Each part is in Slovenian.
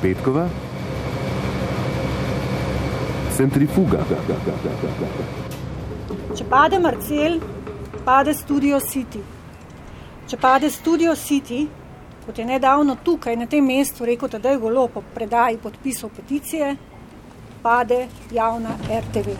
Petkova, centrifuga. Če pade Marcel, pade Studio City. Če pade Studio City, kot je nedavno tukaj na tem mestu rekel Tadej Golo po predaji podpisov peticije, pade javna RTV.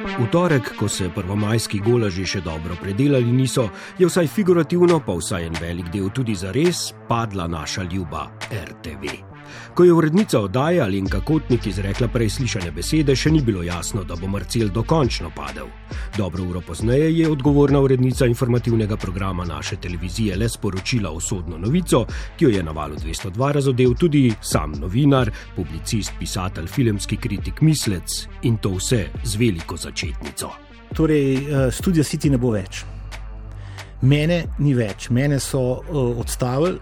V torek, ko se prvomajski golaži še dobro predelali niso, je vsaj figurativno, pa vsaj en velik del tudi za res, padla naša ljuba RTV. Ko je urednica oddaje Alenka Kotnik izrekla prej slišane besede, še ni bilo jasno, da bo Marcel dokončno padel. Dobro uro pozneje je odgovorna urednica informativnega programa naše televizije le sporočila osodno novico, ki jo je na valu 202 razodel tudi sam novinar, publicist, pisatelj, filmski kritik, mislec in to vse z veliko začetnico. Torej, eh, studio City ne bo več. Mene ni več, mene so uh, odstavili,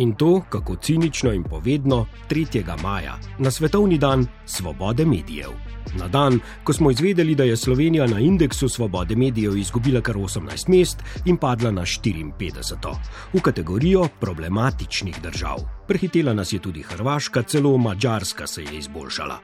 In to, kako cinično in povedno, 3. maja, na svetovni dan svobode medijev. Na dan, ko smo izvedeli, da je Slovenija na indeksu svobode medijev izgubila kar 18 mest in padla na 54. v kategorijo problematičnih držav. Prehitela nas je tudi Hrvaška, celo Mačarska se je izboljšala.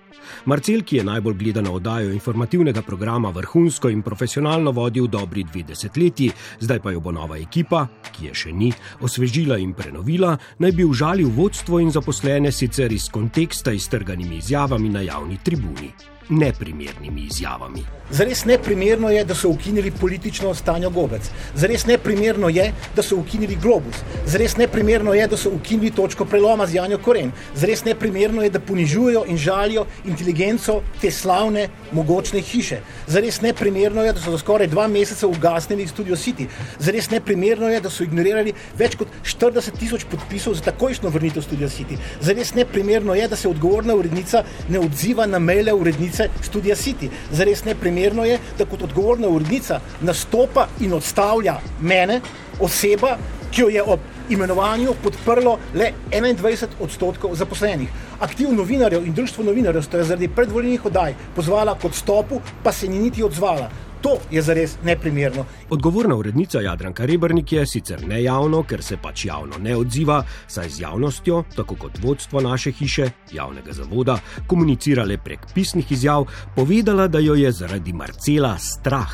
Marcel, ki je najbolj gledana oddajo informativnega programa, vrhunsko in profesionalno vodil dobri dve desetletji, zdaj pa jo bo nova ekipa, ki je še ni, osvežila in prenovila, naj bi užalil vodstvo in zaposlene sicer iz konteksta iztrganimi izjavami na javni tribuni neprimernimi izjavami. Zares neprimerno je, da so ukinili politično stanje gobec. Zares neprimerno je, da so ukinili globus. Zares neprimerno je, da so ukinili točko preloma z Janjo Koren. Zares neprimerno je, da ponižujejo in žalijo inteligenco te slavne, mogočne hiše. Zares neprimerno je, da so za skoraj dva meseca ugasnili Studio City. Zares neprimerno je, da so ignorirali več kot 40 tisoč podpisov za takojšno vrnitev Studio City. Zares neprimerno je, da se odgovorna urednica ne odziva na maile urednice urednice Studia City. Zares neprimerno je, da kot odgovorna urednica nastopa in odstavlja mene, oseba, ki jo je ob imenovanju podprlo le 21 odstotkov zaposlenih. Aktiv novinarjev in društvo novinarjev sta zaradi predvoljenih oddaj pozvala k odstopu, pa se ni niti odzvala. To je zares neprimerno. Odgovorna urednica Jadranka Rebrnik je sicer nejavno, ker se pač javno ne odziva, saj z javnostjo, tako kot vodstvo naše hiše, javnega zavoda, komunicirale prek pisnih izjav, povedala, da jo je zaradi Marcela strah.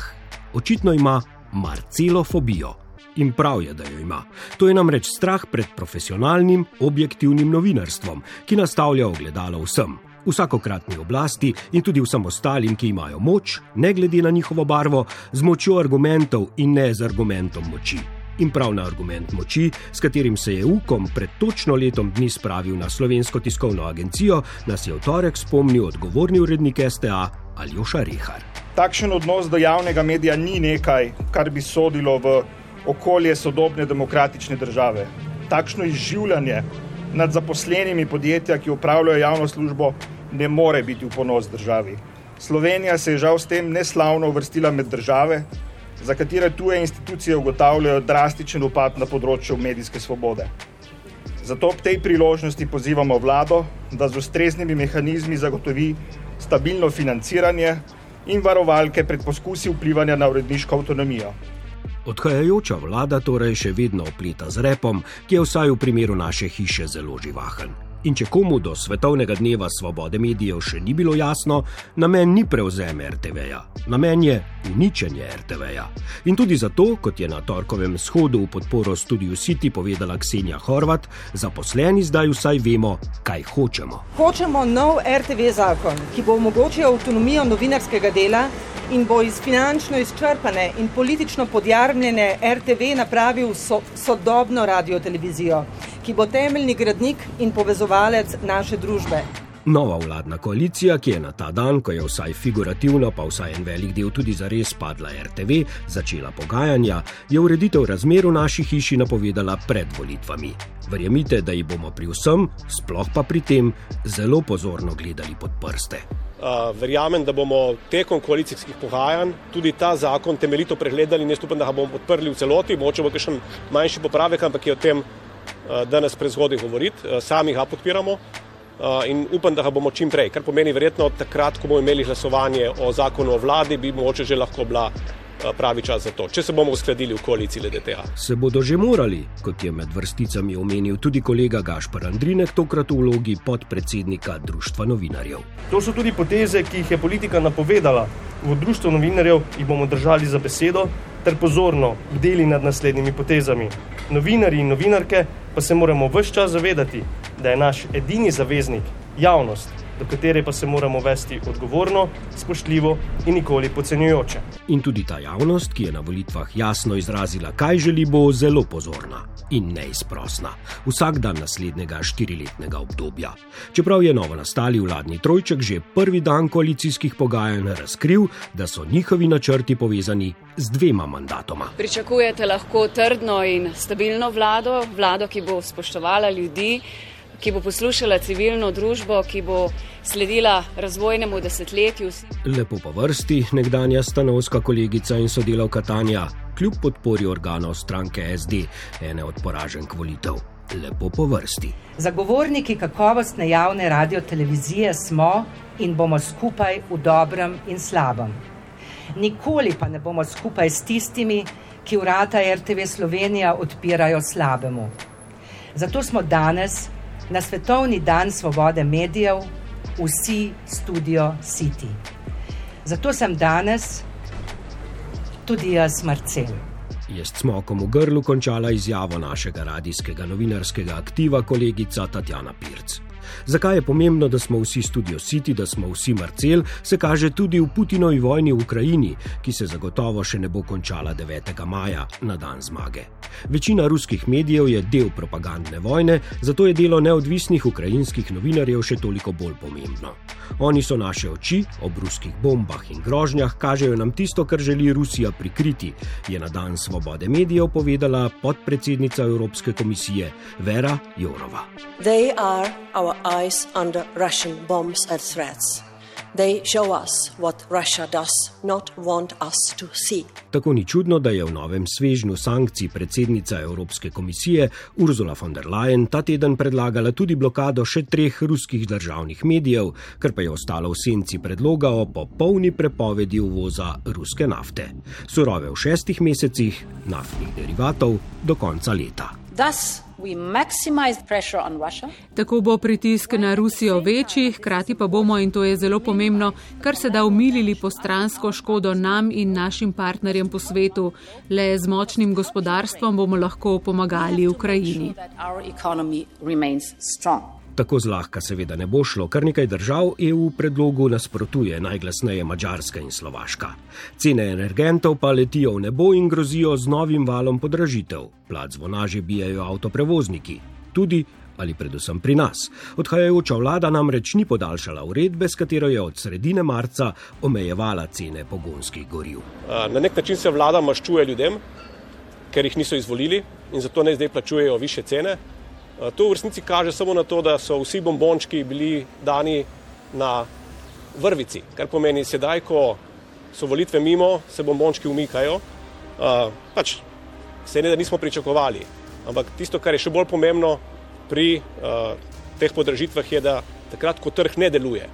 Očitno ima Marcelofobijo. In prav je, da jo ima. To je namreč strah pred profesionalnim, objektivnim novinarstvom, ki nastavlja ogledalo vsem vsakokratni oblasti in tudi vsem ostalim, ki imajo moč, ne glede na njihovo barvo, z močjo argumentov in ne z argumentom moči. In prav na argument moči, s katerim se je UKOM pred točno letom dni spravil na slovensko tiskovno agencijo, nas je v torek spomnil odgovorni urednik STA Aljoša Rehar. Takšen odnos do javnega medija ni nekaj, kar bi sodilo v okolje sodobne demokratične države. Takšno izživljanje nad zaposlenimi podjetja, ki upravljajo javno službo, ne more biti v ponos državi. Slovenija se je žal s tem neslavno uvrstila med države, za katere tuje institucije ugotavljajo drastičen upad na področju medijske svobode. Zato ob tej priložnosti pozivamo vlado, da z ustreznimi mehanizmi zagotovi stabilno financiranje in varovalke pred poskusi vplivanja na uredniško avtonomijo. Odhajajoča vlada torej še vedno opleta z repom, ki je vsaj v primeru naše hiše zelo živahen. In če komu do svetovnega dneva svobode medijev še ni bilo jasno, namen ni prevzem RTV-ja, namen je uničenje RTV-ja. In tudi zato, kot je na torkovem shodu v podporo Studiu City povedala Ksenija Horvat, zaposleni zdaj vsaj vemo, kaj hočemo. Hočemo nov RTV zakon, ki bo omogočil avtonomijo novinarskega dela in bo iz finančno izčrpane in politično podjarmljene RTV napravil so, sodobno radio-televizijo, ki bo temeljni gradnik in povezovalec naše družbe. Nova vladna koalicija, ki je na ta dan, ko je vsaj figurativno, pa vsaj en velik del tudi za res padla RTV, začela pogajanja, je ureditev razmer v naši hiši napovedala pred volitvami. Verjemite, da jih bomo pri vsem, sploh pa pri tem, zelo pozorno gledali pod prste. Uh, verjamem, da bomo tekom koalicijskih pogajanj tudi ta zakon temeljito pregledali in jaz upam, da ga bomo podprli v celoti. Moče bo še manjši popravek, ampak je o tem danes prezgodaj govoriti. Uh, sami ga podpiramo in upam, da ga bomo čim prej. Kar pomeni, verjetno takrat, ko bomo imeli glasovanje o zakonu o vladi, bi mogoče že lahko bila pravi čas za to, če se bomo uskladili v koaliciji LDTA. Se bodo že morali, kot je med vrsticami omenil tudi kolega Gašpar Andrinek, tokrat v vlogi podpredsednika Društva novinarjev. To so tudi poteze, ki jih je politika napovedala. V Društvu novinarjev jih bomo držali za besedo ter pozorno bdeli nad naslednjimi potezami. Novinari in novinarke pa se moramo vse čas zavedati, da je naš edini zaveznik javnost do katere pa se moramo vesti odgovorno, spoštljivo in nikoli podcenjujoče. In tudi ta javnost, ki je na volitvah jasno izrazila, kaj želi, bo zelo pozorna in neizprosna vsak dan naslednjega štiriletnega obdobja. Čeprav je novo nastali vladni trojček že prvi dan koalicijskih pogajanj razkril, da so njihovi načrti povezani z dvema mandatoma. Pričakujete lahko trdno in stabilno vlado, vlado, ki bo spoštovala ljudi ki bo poslušala civilno družbo, ki bo sledila razvojnemu desetletju. Lepo po vrsti, nekdanja stanovska kolegica in sodelavka Tanja, kljub podpori organov stranke SD, ene od poraženk volitev. Lepo po vrsti. Zagovorniki kakovostne javne radio-televizije smo in bomo skupaj v dobrem in slabem. Nikoli pa ne bomo skupaj s tistimi, ki vrata RTV Slovenija odpirajo slabemu. Zato smo danes na Svetovni dan svobode medijev vsi studio City. Zato sem danes tudi jaz Marcel. Je s smokom v grlu končala izjavo našega radijskega novinarskega aktiva kolegica Tatjana Pirc. Zakaj je pomembno, da smo vsi studio City, da smo vsi Marcel, se kaže tudi v Putinovi vojni v Ukrajini, ki se zagotovo še ne bo končala 9. maja na dan zmage. Večina ruskih medijev je del propagandne vojne, zato je delo neodvisnih ukrajinskih novinarjev še toliko bolj pomembno. Oni so naše oči ob ruskih bombah in grožnjah, kažejo nam tisto, kar želi Rusija prikriti, je na dan svobode medijev povedala podpredsednica Evropske komisije Vera Jourova. They are our eyes under Russian bombs and threats. They show us what Russia does not want us to see. Tako ni čudno, da je v novem svežnju sankcij predsednica Evropske komisije Ursula von der Leyen ta teden predlagala tudi blokado še treh ruskih državnih medijev, kar pa je ostalo v senci predloga o popolni prepovedi uvoza ruske nafte. Surove v šestih mesecih, naftnih derivatov do konca leta. Tako bo pritisk na Rusijo večji, hkrati pa bomo, in to je zelo pomembno, kar se da umilili postransko škodo nam in našim partnerjem po svetu. Le z močnim gospodarstvom bomo lahko pomagali Ukrajini. Tako zlahka seveda ne bo šlo, kar nekaj držav EU predlogu nasprotuje, najglasneje Mačarska in Slovaška. Cene energentov pa letijo v nebo in grozijo z novim valom podražitev. Plat zvona že bijajo avtoprevozniki, tudi ali predvsem pri nas. Odhajajoča vlada namreč ni podaljšala uredbe, s katero je od sredine marca omejevala cene pogonskih goriv. Na nek način se vlada maščuje ljudem, ker jih niso izvolili in zato ne zdaj plačujejo više cene. Eh, to v resnici kaže samo na to, da so vsi bombončki bili dani na vrvici, kar pomeni sedaj, ko so volitve mimo, se bombončki umikajo. Uh, pač se ne da nismo pričakovali. Ampak tisto, kar je še bolj pomembno pri uh, teh podražitvah, je, da takrat, ko trg ne deluje,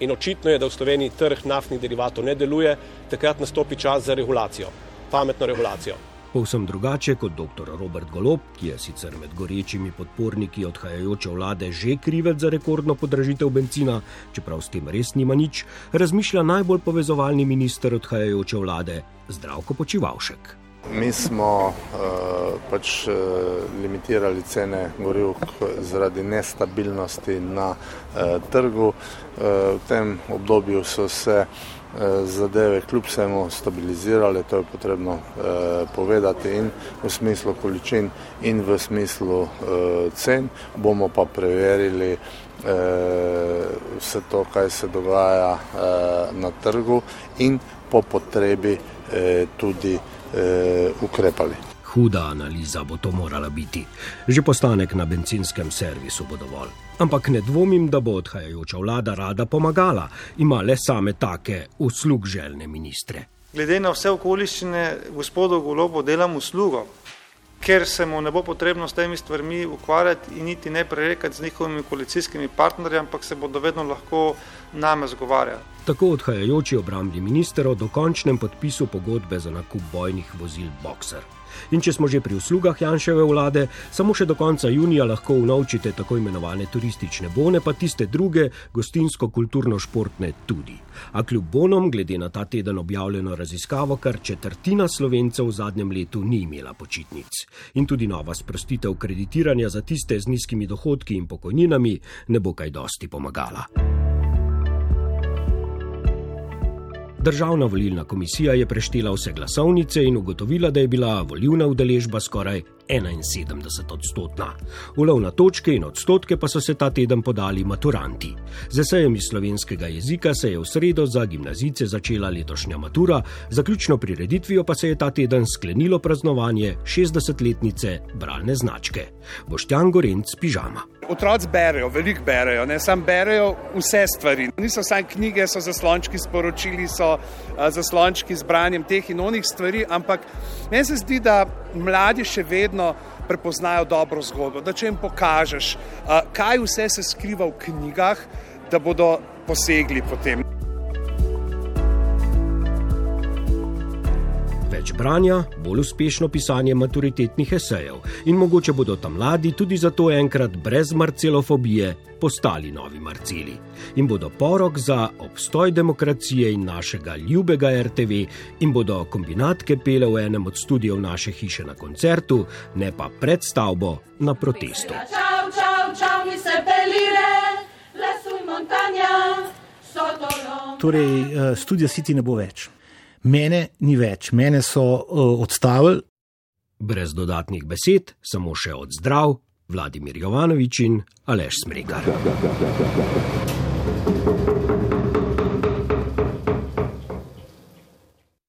in očitno je, da v Sloveniji trg naftnih derivatov ne deluje, takrat nastopi čas za regulacijo, pametno regulacijo. Povsem drugače kot dr. Robert Golob, ki je sicer med gorečimi podporniki odhajajoče vlade že krivec za rekordno podražitev benzina, čeprav s tem res nima nič, razmišlja najbolj povezovalni minister odhajajoče vlade Zdravko Počivalšek. Mi smo uh, pač uh, limitirali cene goriv zaradi nestabilnosti na uh, trgu. Uh, v tem obdobju so se uh, zadeve kljub vsemu stabilizirale, to je potrebno eh, povedati in v smislu količin in v smislu eh, cen. Bomo pa preverili eh, vse to, kaj se dogaja eh, na trgu in po potrebi eh, tudi eh, ukrepali. Huda analiza bo to morala biti. Že postanek na benzinskem servisu bo dovolj. Ampak ne dvomim, da bo odhajajoča vlada rada pomagala, ima le same take uslug željne ministre. Glede na vse okoliščine, gospodu Golobo delam uslugo, ker se mu ne bo potrebno s temi stvarmi ukvarjati in niti ne prerekati z njihovimi koalicijskimi partnerji, ampak se bodo vedno lahko name zgovarjati. tako odhajajoči obrambni minister o dokončnem podpisu pogodbe za nakup bojnih vozil Boxer. In če smo že pri uslugah Janševe vlade, samo še do konca junija lahko unovčite tako imenovane turistične bone, pa tiste druge, gostinsko-kulturno-športne tudi. A kljub bonom, glede na ta teden objavljeno raziskavo, kar četrtina slovencev v zadnjem letu ni imela počitnic. In tudi nova sprostitev kreditiranja za tiste z nizkimi dohodki in pokojninami ne bo kaj dosti pomagala. Državna volilna komisija je preštela vse glasovnice in ugotovila, da je bila volilna udeležba skoraj 71 odstotna. Ulov na točke in odstotke pa so se ta teden podali maturanti. Z esejem iz slovenskega jezika se je v sredo za gimnazice začela letošnja matura, zaključno prireditvijo pa se je ta teden sklenilo praznovanje 60-letnice bralne značke. Boštjan Gorenc pižama. Otroci berajo, veliko berajo, ne samo berajo vse stvari. Niso samo knjige, so zaslončki sporočili, so zaslončki z branjem teh in onih stvari, ampak meni se zdi, da mladi še vedno prepoznajo dobro zgodbo. Da če jim pokažeš, kaj vse se skriva v knjigah, da bodo posegli potem. Več branja, bolj uspešno pisanje maturitetnih esejev. In mogoče bodo tam mladi tudi zato enkrat brez marcelofobije postali novi marceli. In bodo porok za obstoj demokracije in našega ljubega RTV in bodo kombinatke pele v enem od studijev naše hiše na koncertu, ne pa pred stavbo na protestu. Čau, čau, čau, Torej, uh, studio City ne bo več mene ni več, mene so uh, odstavili. Brez dodatnih besed, samo še od zdrav, Vladimir Jovanovič in Aleš Smrekar.